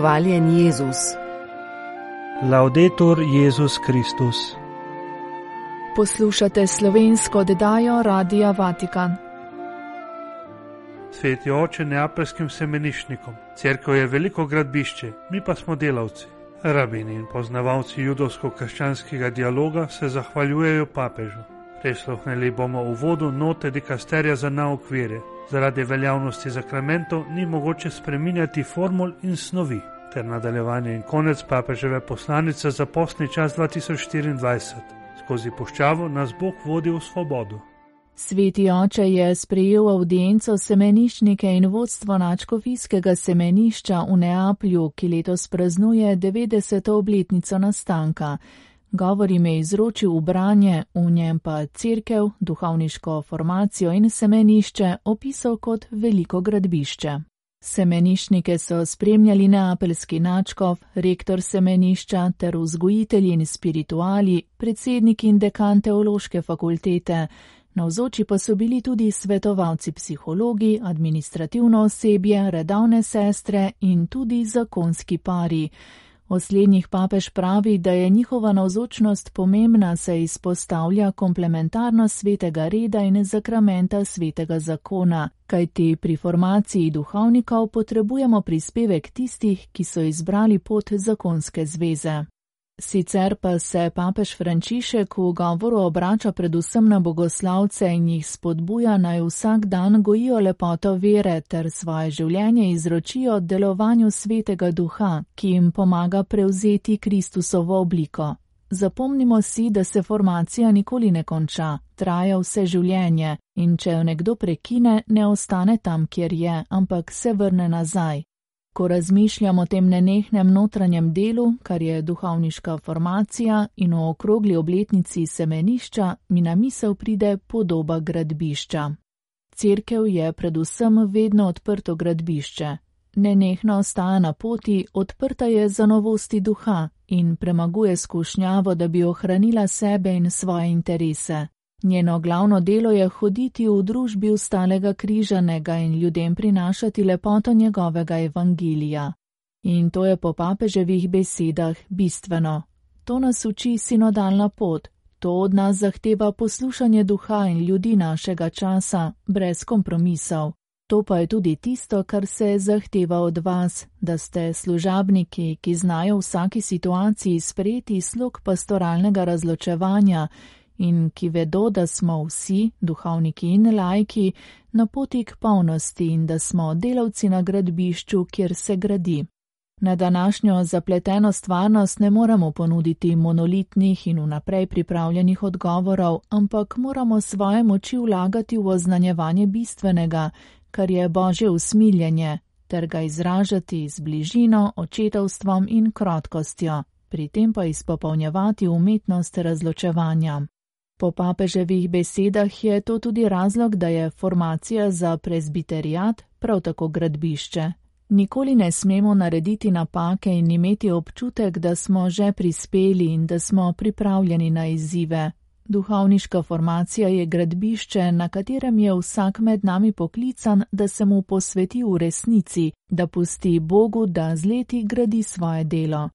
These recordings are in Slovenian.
Hvaljen Jezus. Laudetur Jezus Kristus. Poslušate slovensko oddajo Radia Vatikan. Sveti oče neapelskim semenišnikom. Cerkev je veliko gradbišče, mi pa smo delavci. Rabini in poznavalci judovsko-krščanskega dialoga se zahvaljujejo papežu. Presluhnili bomo v vodu note dikasterja za nauk vere. Zaradi veljavnosti zakramentov ni mogoče spreminjati formul in snovi, ter nadaljevanje in konec papeževe poslanice za postni čas 2024. Skozi puščavo nas Bog vodi v svobodo. Sveti oče je sprejel audienco semeniščnike in vodstvo načkofijskega semenišča v Neaplju, ki letos praznuje 90. obletnico nastanka. Govor jim je izročil branje, v njem pa crkev, duhovniško formacijo in semenišče opisal kot veliko gradbišče. Semeniščnike so spremljali neapelski načkov, rektor semenišča ter vzgojitelji in spirituali, predsednik in dekan teološke fakultete. Navzoči pa so bili tudi svetovalci psihologi, administrativno osebje, redavne sestre in tudi zakonski pari. O slednjih papež pravi, da je njihova navzočnost pomembna, se izpostavlja komplementarnost svetega reda in zakramenta svetega zakona, kajti pri formaciji duhovnikov potrebujemo prispevek tistih, ki so izbrali pot zakonske zveze. Sicer pa se papež Frančišek v govoru obrača predvsem na bogoslavce in jih spodbuja naj vsak dan gojijo lepoto vere ter svoje življenje izročijo delovanju svetega duha, ki jim pomaga prevzeti Kristusovo obliko. Zapomnimo si, da se formacija nikoli ne konča, traja vse življenje in če jo nekdo prekine, ne ostane tam, kjer je, ampak se vrne nazaj. Ko razmišljam o tem nenehnem notranjem delu, kar je duhovniška formacija in o okrogli obletnici semenišča, mi na misel pride podoba gradbišča. Cerkev je predvsem vedno odprto gradbišče. Nenehno ostaja na poti, odprta je za novosti duha in premaguje skušnjavo, da bi ohranila sebe in svoje interese. Njeno glavno delo je hoditi v družbi ustalega križanega in ljudem prinašati lepoto njegovega evangelija. In to je po papeževih besedah bistveno. To nas uči sinodalna pot, to od nas zahteva poslušanje duha in ljudi našega časa, brez kompromisov. To pa je tudi tisto, kar se zahteva od vas, da ste služabniki, ki znajo v vsaki situaciji sprejeti slog pastoralnega razločevanja in ki vedo, da smo vsi, duhovniki in lajki, na poti k polnosti in da smo delavci na gradbišču, kjer se gradi. Na današnjo zapleteno stvarnost ne moremo ponuditi monolitnih in vnaprej pripravljenih odgovorov, ampak moramo svoje moči vlagati v oznanjevanje bistvenega, kar je božje usmiljenje, ter ga izražati z bližino, očetovstvom in krotkostjo, pri tem pa izpopolnjevati umetnost razločevanja. Po papeževih besedah je to tudi razlog, da je formacija za prezbiterijat prav tako gradbišče. Nikoli ne smemo narediti napake in imeti občutek, da smo že prispeli in da smo pripravljeni na izzive. Duhovniška formacija je gradbišče, na katerem je vsak med nami poklican, da se mu posveti v resnici, da pusti Bogu, da z leti gradi svoje delo.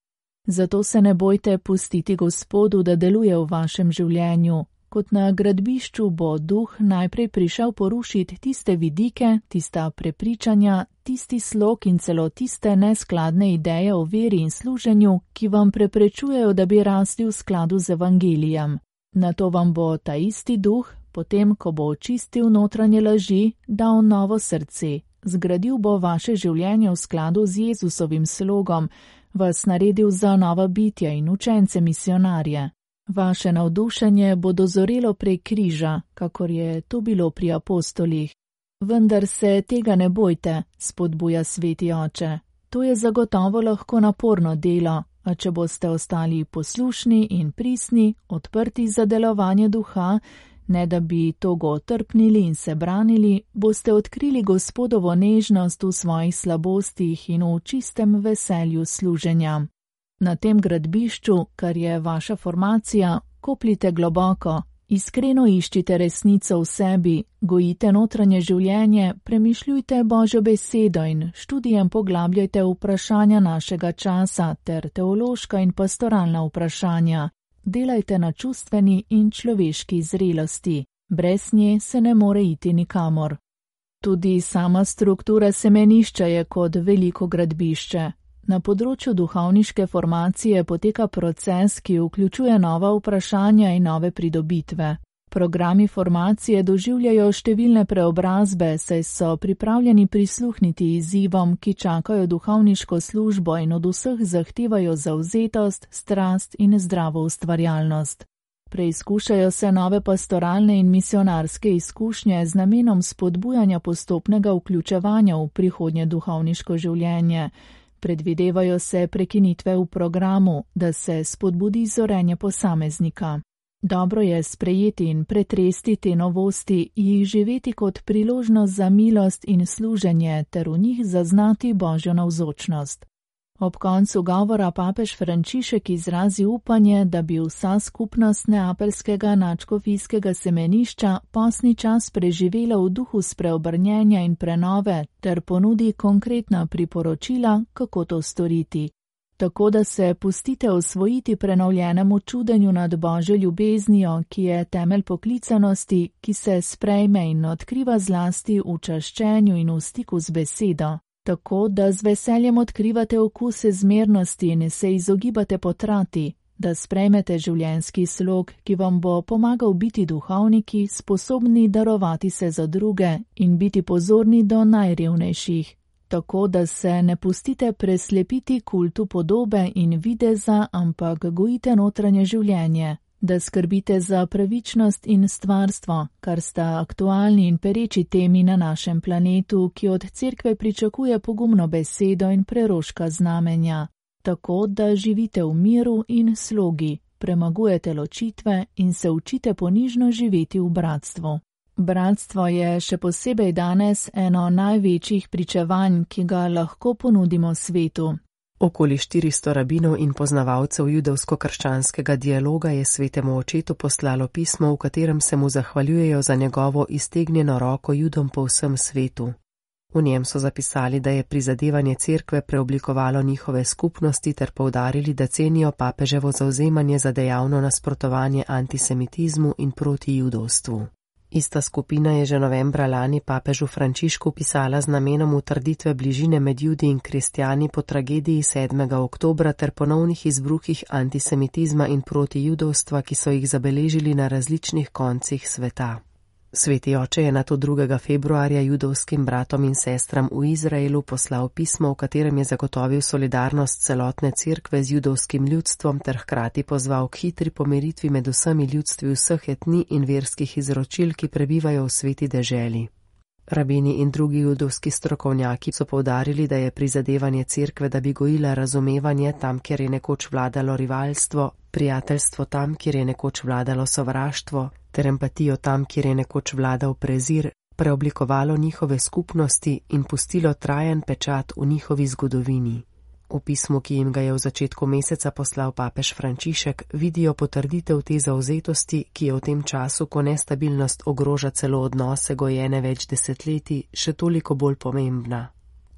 Zato se ne bojte pustiti Gospodu, da deluje v vašem življenju, kot na gradbišču bo duh najprej prišel porušiti tiste vidike, tista prepričanja, tisti slog in celo tiste neskladne ideje o veri in služenju, ki vam preprečujejo, da bi rasli v skladu z evangelijem. Na to vam bo ta isti duh, potem, ko bo očistil notranje laži, dal novo srce, zgradil bo vaše življenje v skladu z Jezusovim slogom, vas naredil za nova bitja in učence misionarje. Vaše navdušenje bo dozorelo prek križa, kakor je to bilo pri apostolih. Vendar se tega ne bojte, spodbuja sveti oče. To je zagotovo lahko naporno delo, a če boste ostali poslušni in prisni, odprti za delovanje duha, ne da bi togo trpnili in se branili, boste odkrili gospodovo nežnost v svojih slabostih in v čistem veselju služenja. Na tem gradbišču, kar je vaša formacija, kopljite globoko, Iskreno iščite resnico v sebi, gojite notranje življenje, premišljujte Božjo besedo in študijem poglabljajte vprašanja našega časa ter teološka in pastoralna vprašanja. Delajte na čustveni in človeški zrelosti. Brez nje se ne more iti nikamor. Tudi sama struktura semenišča je kot veliko gradbišče. Na področju duhovniške formacije poteka proces, ki vključuje nova vprašanja in nove pridobitve. Programi formacije doživljajo številne preobrazbe, saj so pripravljeni prisluhniti izzivom, ki čakajo duhovniško službo in od vseh zahtevajo zauzetost, strast in zdravo ustvarjalnost. Preizkušajo se nove pastoralne in misionarske izkušnje z namenom spodbujanja postopnega vključevanja v prihodnje duhovniško življenje. Predvidevajo se prekinitve v programu, da se spodbudi zorenje posameznika. Dobro je sprejeti in pretresti te novosti, jih živeti kot priložnost za milost in služenje ter v njih zaznati božjo navzočnost. Ob koncu govora papež Frančišek izrazi upanje, da bi vsa skupnost neapelskega načkofijskega semenišča posni čas preživela v duhu spreobrnjenja in prenove ter ponudi konkretna priporočila, kako to storiti. Tako da se pustite osvojiti prenovljenemu čudenju nad božjo ljubeznijo, ki je temelj poklicanosti, ki se sprejme in odkriva zlasti v čaščenju in v stiku z besedo tako da z veseljem odkrivate okuse zmernosti in se izogibate potrati, da sprejmete življenski slog, ki vam bo pomagal biti duhovniki, sposobni darovati se za druge in biti pozorni do najrevnejših, tako da se ne pustite preslepiti kultu podobe in videza, ampak gojite notranje življenje, da skrbite za pravičnost in stvarstvo, kar sta aktualni in pereči temi na našem planetu, ki od cerkve pričakuje pogumno besedo in preroška znamenja, tako da živite v miru in slogi, premagujete ločitve in se učite ponižno živeti v bratstvu. Bratstvo je še posebej danes eno največjih pričevanj, ki ga lahko ponudimo svetu, Okoli 400 rabinov in poznavalcev judovsko-krščanskega dialoga je svetemu očetu poslalo pismo, v katerem se mu zahvaljujejo za njegovo iztegnjeno roko judom po vsem svetu. V njem so zapisali, da je prizadevanje cerkve preoblikovalo njihove skupnosti ter povdarili, da cenijo papeževo zauzemanje za dejavno nasprotovanje antisemitizmu in proti judovstvu. Ista skupina je že novembra lani papežu Frančišku pisala z namenom utrditve bližine med judi in kristijani po tragediji 7. oktobra ter ponovnih izbruhih antisemitizma in protijudovstva, ki so jih zabeležili na različnih koncih sveta. Sveti oče je na to 2. februarja judovskim bratom in sestram v Izraelu poslal pismo, v katerem je zagotovil solidarnost celotne cerkve z judovskim ljudstvom ter hkrati pozval k hitri pomiritvi med vsemi ljudstvi vseh etni in verskih izročil, ki prebivajo v sveti deželi. Rabini in drugi judovski strokovnjaki so povdarili, da je prizadevanje cerkve, da bi gojila razumevanje tam, kjer je nekoč vladalo rivalstvo, prijateljstvo tam, kjer je nekoč vladalo sovraštvo, ter empatijo tam, kjer je nekoč vladal prezir, preoblikovalo njihove skupnosti in pustilo trajen pečat v njihovi zgodovini. V pismu, ki jim ga je v začetku meseca poslal papež Frančišek, vidijo potrditev te zauzetosti, ki je v tem času, ko nestabilnost ogroža celo odnose gojene več desetletij, še toliko bolj pomembna.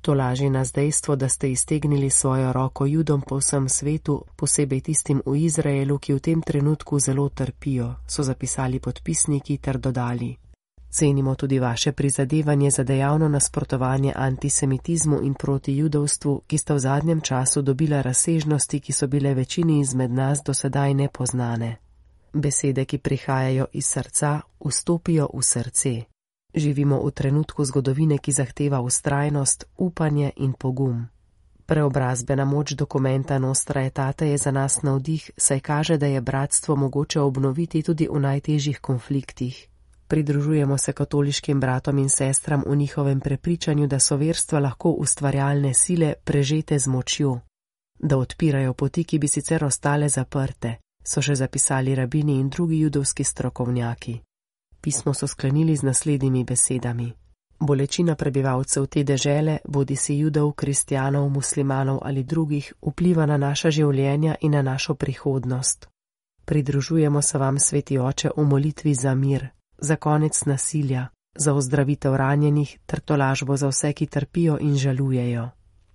To laži nas dejstvo, da ste iztegnili svojo roko judom po vsem svetu, posebej tistim v Izraelu, ki v tem trenutku zelo trpijo, so zapisali podpisniki ter dodali. Cenimo tudi vaše prizadevanje za dejavno nasprotovanje antisemitizmu in proti judovstvu, ki sta v zadnjem času dobila razsežnosti, ki so bile večini izmed nas do sedaj nepoznane. Besede, ki prihajajo iz srca, vstopijo v srce. Živimo v trenutku zgodovine, ki zahteva ustrajnost, upanje in pogum. Preobrazbena moč dokumenta Nostra etate je za nas navdih, saj kaže, da je bratstvo mogoče obnoviti tudi v najtežjih konfliktih. Pridružujemo se katoliškim bratom in sestram v njihovem prepričanju, da so verstva lahko ustvarjalne sile prežete z močjo, da odpirajo poti, ki bi sicer ostale zaprte, so še zapisali rabini in drugi judovski strokovnjaki. Pismo so sklenili z naslednjimi besedami. Bolečina prebivalcev te dežele, bodi si judov, kristjanov, muslimanov ali drugih, vpliva na naša življenja in na našo prihodnost. Pridružujemo se vam, sveti oče, v molitvi za mir, za konec nasilja, za ozdravitev ranjenih ter tolažbo za vse, ki trpijo in žalujejo.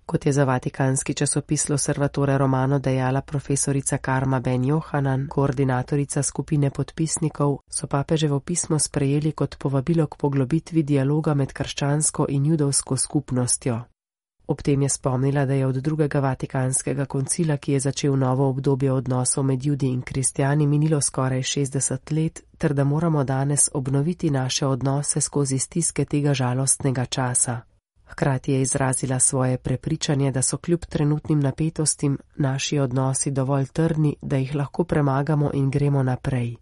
Kot je za vatikanski časopis Loservatore Romano dejala profesorica Karma Ben Johanan, koordinatorica skupine podpisnikov, so papeževo pismo sprejeli kot povabilo k poglobitvi dialoga med krščansko in judovsko skupnostjo. Ob tem je spomnila, da je od drugega vatikanskega koncila, ki je začel novo obdobje odnosov med judi in kristijani, minilo skoraj 60 let, ter da moramo danes obnoviti naše odnose skozi stiske tega žalostnega časa. Hkrati je izrazila svoje prepričanje, da so kljub trenutnim napetostim naši odnosi dovolj trdni, da jih lahko premagamo in gremo naprej.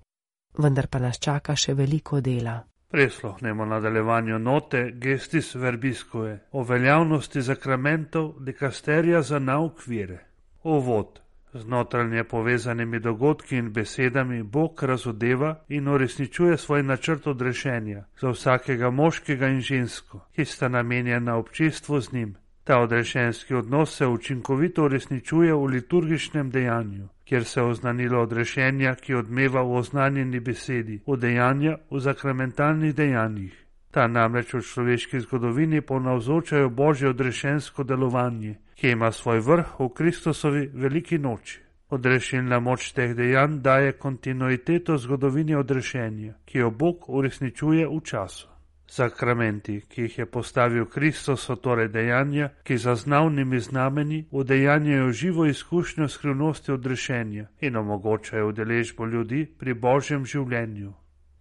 Vendar pa nas čaka še veliko dela. Preslohnemo nadaljevanju note gestis verbiskuje o veljavnosti zakramentov dekasterija za nauk vire. Ovod. Z notranje povezanimi dogodki in besedami Bog razodeva in uresničuje svoj načrt odrešenja za vsakega moškega in žensko, ki sta namenjena občestvu z njim. Ta odrešenski odnos se učinkovito uresničuje v liturgičnem dejanju, kjer se oznanilo odrešenja, ki odmeva v oznanjeni besedi, v dejanja v zakramentalnih dejanjih. Ta namreč v človeški zgodovini ponavzočajo božje odrešensko delovanje, ki ima svoj vrh v Kristusovi veliki noči. Odrešilna moč teh dejanj daje kontinuiteto zgodovini odrešenja, ki jo Bog uresničuje v času. Sakramenti, ki jih je postavil Kristus, so torej dejanja, ki za znavnimi znameni udejanjajo živo izkušnjo skrivnosti odrešenja in omogočajo udeležbo ljudi pri božjem življenju.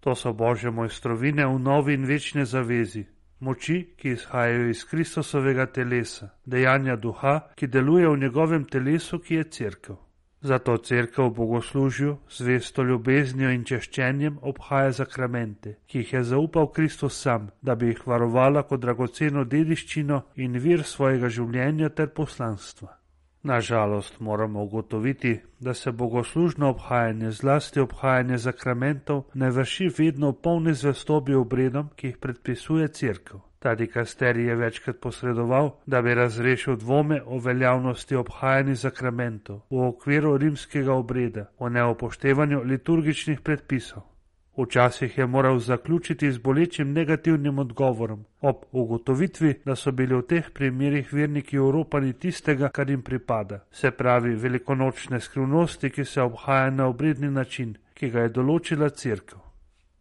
To so božje mojstrovine v novi in večni zavezi, moči, ki izhajajo iz Kristusovega telesa, dejanja duha, ki deluje v njegovem telesu, ki je crkva. Zato crkva v bogoslužju, zvesto ljubeznijo in češčenjem obhaja zakramente, ki jih je zaupal Kristus sam, da bi jih varovala kot dragoceno dediščino in vir svojega življenja ter poslanstva. Nažalost moramo ugotoviti, da se bogoslužno obhajanje, zlasti obhajanje zakramentov, ne vrši vedno v polni zvestobi obredom, ki jih predpisuje crkv. Ta dikasterij je večkrat posredoval, da bi razrešil dvome o veljavnosti obhajanja zakramentov v okviru rimskega obreda, o neopoštevanju liturgičnih predpisov. Včasih je moral zaključiti z bolečim negativnim odgovorom, ob ugotovitvi, da so bili v teh primerjih verniki Evropani tistega, kar jim pripada, se pravi velikonočne skrivnosti, ki se obhaja na obredni način, ki ga je določila crkva.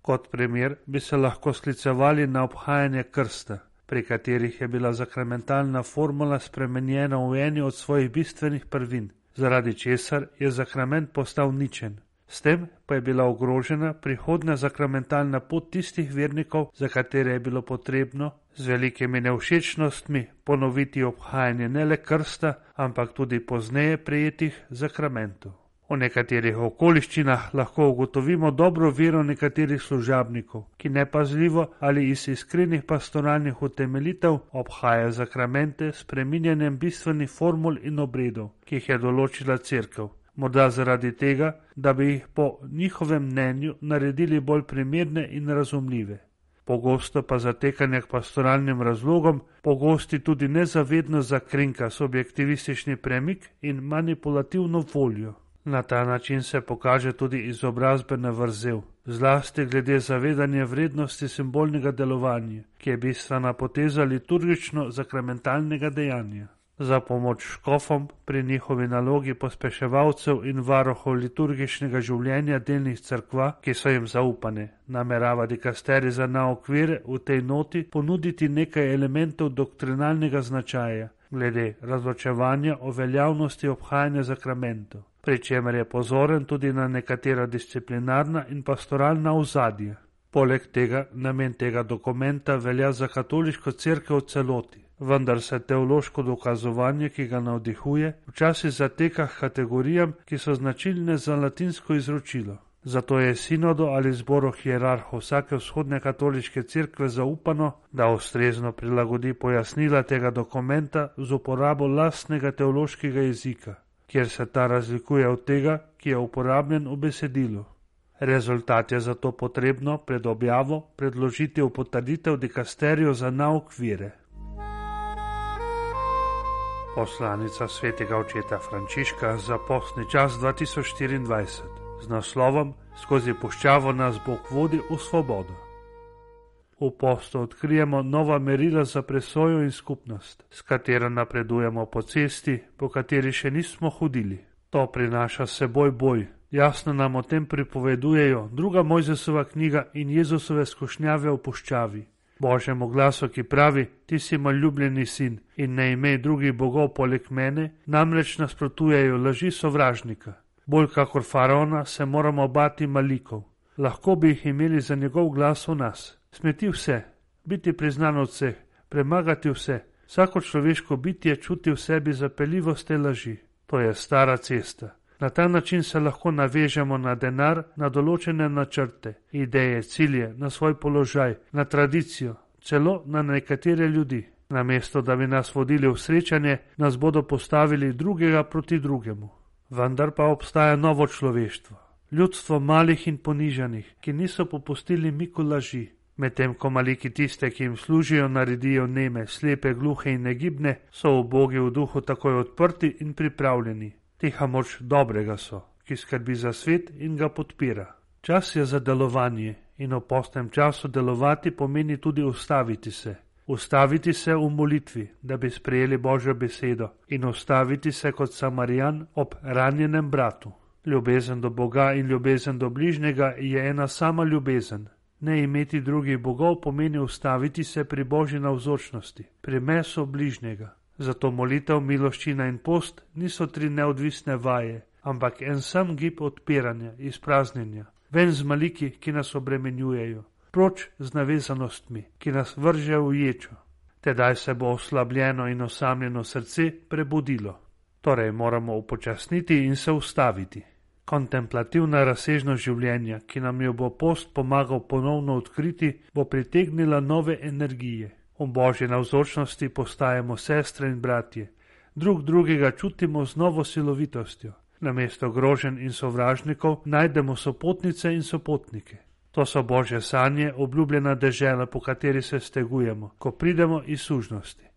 Kot primer bi se lahko sklicevali na obhajanje krsta, pri katerih je bila zakramentalna formula spremenjena v eni od svojih bistvenih prvin, zaradi česar je zakrament postal ničen. S tem pa je bila ogrožena prihodna zakramentalna pot tistih vernikov, za katere je bilo potrebno z velikimi nevšečnostmi ponoviti obhajanje ne le krsta, ampak tudi pozneje prejetih zakramentov. V nekaterih okoliščinah lahko ugotovimo dobro vero nekaterih služabnikov, ki nepazljivo ali iz iskrenih pastoralnih utemeljitev obhajajo zakramente s preminjanjem bistvenih formul in obredov, ki jih je določila crkva morda zaradi tega, da bi jih po njihovem mnenju naredili bolj primerne in razumljive. Pogosto pa zatekanje k pastoralnim razlogom, pogosti tudi nezavedno zakrinka subjektivistični premik in manipulativno voljo. Na ta način se pokaže tudi izobrazbena vrzel, zlasti glede zavedanja vrednosti simbolnega delovanja, ki je bistvena poteza liturgično zakramentalnega dejanja za pomoč škofom pri njihovi nalogi pospeševalcev in varohov liturgičnega življenja delnih crkva, ki so jim zaupane. Namerava dikasteri za naokvire v tej noti ponuditi nekaj elementov doktrinalnega značaja glede razločevanja o veljavnosti obhajanja zakramentov, pri čemer je pozoren tudi na nekatera disciplinarna in pastoralna ozadja. Poleg tega namen tega dokumenta velja za katoliško crkvo v celoti vendar se teološko dokazovanje, ki ga navdihuje, včasih zateka k kategorijam, ki so značilne za latinsko izročilo. Zato je sinodo ali zboru hierarhov vsake vzhodne katoliške cerkve zaupano, da ustrezno prilagodi pojasnila tega dokumenta z uporabo lastnega teološkega jezika, kjer se ta razlikuje od tega, ki je uporabljen v besedilu. Rezultat je zato potrebno pred objavo predložiti v potrditev dikasterijo za nauk vire poslanica svetega očeta Frančiška za postni čas 2024. z naslovom Skozi puščavo nas Bog vodi v svobodo. V postu odkrijemo nova merila za presojo in skupnost, s katero napredujemo po cesti, po kateri še nismo hodili. To prinaša seboj boj. Jasno nam o tem pripovedujejo druga Mojzesova knjiga in Jezusove skušnjave v puščavi. Božjemu glasu, ki pravi: Ti si moj ljubljeni sin in ne imej drugih bogov poleg mene, namreč nasprotujejo laži sovražnika. Bolj kakor faraona se moramo bati malikov. Lahko bi jih imeli za njegov glas v nas. Smeti vse, biti priznan od vseh, premagati vse. Vsako človeško bitje čuti v sebi zapeljivost te laži. To je stara cesta. Na ta način se lahko navežemo na denar, na določene načrte, ideje, cilje, na svoj položaj, na tradicijo, celo na nekatere ljudi. Namesto da bi nas vodili v srečanje, nas bodo postavili drugega proti drugemu. Vendar pa obstaja novo človeštvo, ljudstvo malih in ponižanih, ki niso popustili miku laži. Medtem ko maliki tiste, ki jim služijo, naredijo neme, slepe, gluhe in negibne, so v bogi v duhu takoj odprti in pripravljeni, tiha moč dobrega so, ki skrbi za svet in ga podpira. Čas je za delovanje in v postnem času delovati pomeni tudi ustaviti se. Ustaviti se v molitvi, da bi sprejeli Božjo besedo in ustaviti se kot samarijan ob ranjenem bratu. Ljubezen do Boga in ljubezen do bližnjega je ena sama ljubezen. Ne imeti drugih bogov pomeni ustaviti se pri Božji navzočnosti, pri mesu bližnjega. Zato molitev, miloščina in post niso tri neodvisne vaje, ampak en sam gib odpiranja, izpraznjenja, ven z maliki, ki nas obremenjujejo, proč z navezanostmi, ki nas vržejo v ječo. Tedaj se bo oslabljeno in osamljeno srce prebudilo. Torej moramo upočasniti in se ustaviti. Kontemplativna razsežnost življenja, ki nam jo bo post pomagal ponovno odkriti, bo pritegnila nove energije. V božji navzočnosti postajamo sestre in bratje, drug drugega čutimo z novo silovitostjo. Namesto grožen in sovražnikov najdemo sopotnice in sopotnike. To so božje sanje, obljubljena dežela, po kateri se stegujemo, ko pridemo iz sužnosti.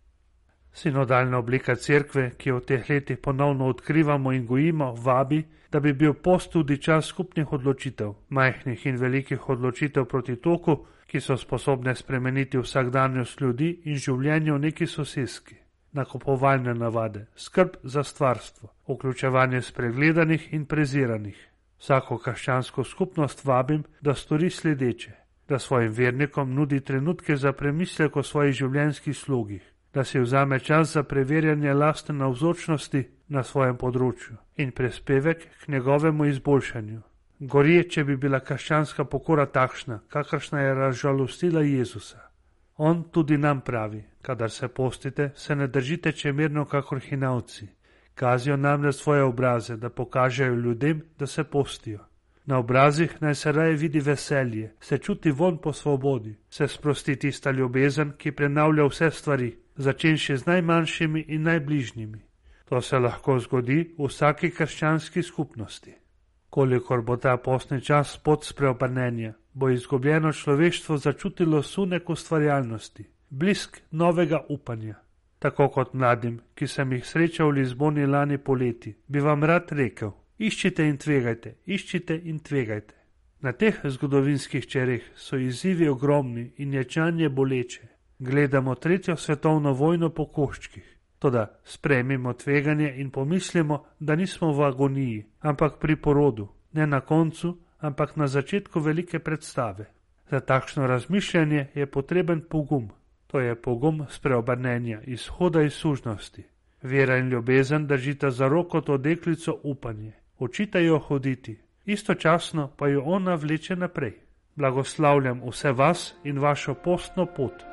Sinodalna oblika cerkve, ki jo v teh letih ponovno odkrivamo in gojimo, vabi, da bi bil post tudi čas skupnih odločitev, majhnih in velikih odločitev proti toku, ki so sposobne spremeniti vsakdanjost ljudi in življenje v neki soseski, nakupovalne navade, skrb za stvarstvo, vključevanje spregledanih in preziranih. Vsako krščansko skupnost vabim, da stori sledeče, da svojim vernikom nudi trenutke za premislek o svojih življenjskih slogih, da si vzame čas za preverjanje lastne navzočnosti na svojem področju in prispevek k njegovemu izboljšanju. Gorje, če bi bila krščanska pokora takšna, kakršna je razžalostila Jezusa. On tudi nam pravi, kadar se postite, se ne držite čemerno kakor hinavci. Kazijo namreč svoje obraze, da pokažejo ljudem, da se postijo. Na obrazih naj se raje vidi veselje, se čuti von po svobodi, se sprosti tista ljubezen, ki prenavlja vse stvari, začenši z najmanjšimi in najbližnjimi. To se lahko zgodi v vsaki krščanski skupnosti. Kolikor bo ta postni čas pot spreobrnenja, bo izgubljeno človeštvo začutilo sunek ustvarjalnosti, blisk novega upanja. Tako kot mladim, ki sem jih srečal v Lizboni lani poleti, bi vam rad rekel: iščite in tvegajte, iščite in tvegajte. Na teh zgodovinskih čereh so izzivi ogromni in ječanje boleče. Gledamo tretjo svetovno vojno po koščkih. Toda sprejmimo tveganje in pomislimo, da nismo v agoniji, ampak pri porodu, ne na koncu, ampak na začetku velike predstave. Za takšno razmišljanje je potreben pogum, to je pogum spreobrnenja, izhoda iz sužnosti. Vera in ljubezen držita za roko to deklico upanje, učita jo hoditi, istočasno pa jo ona vleče naprej. Blagoslavljam vse vas in vašo postno pot.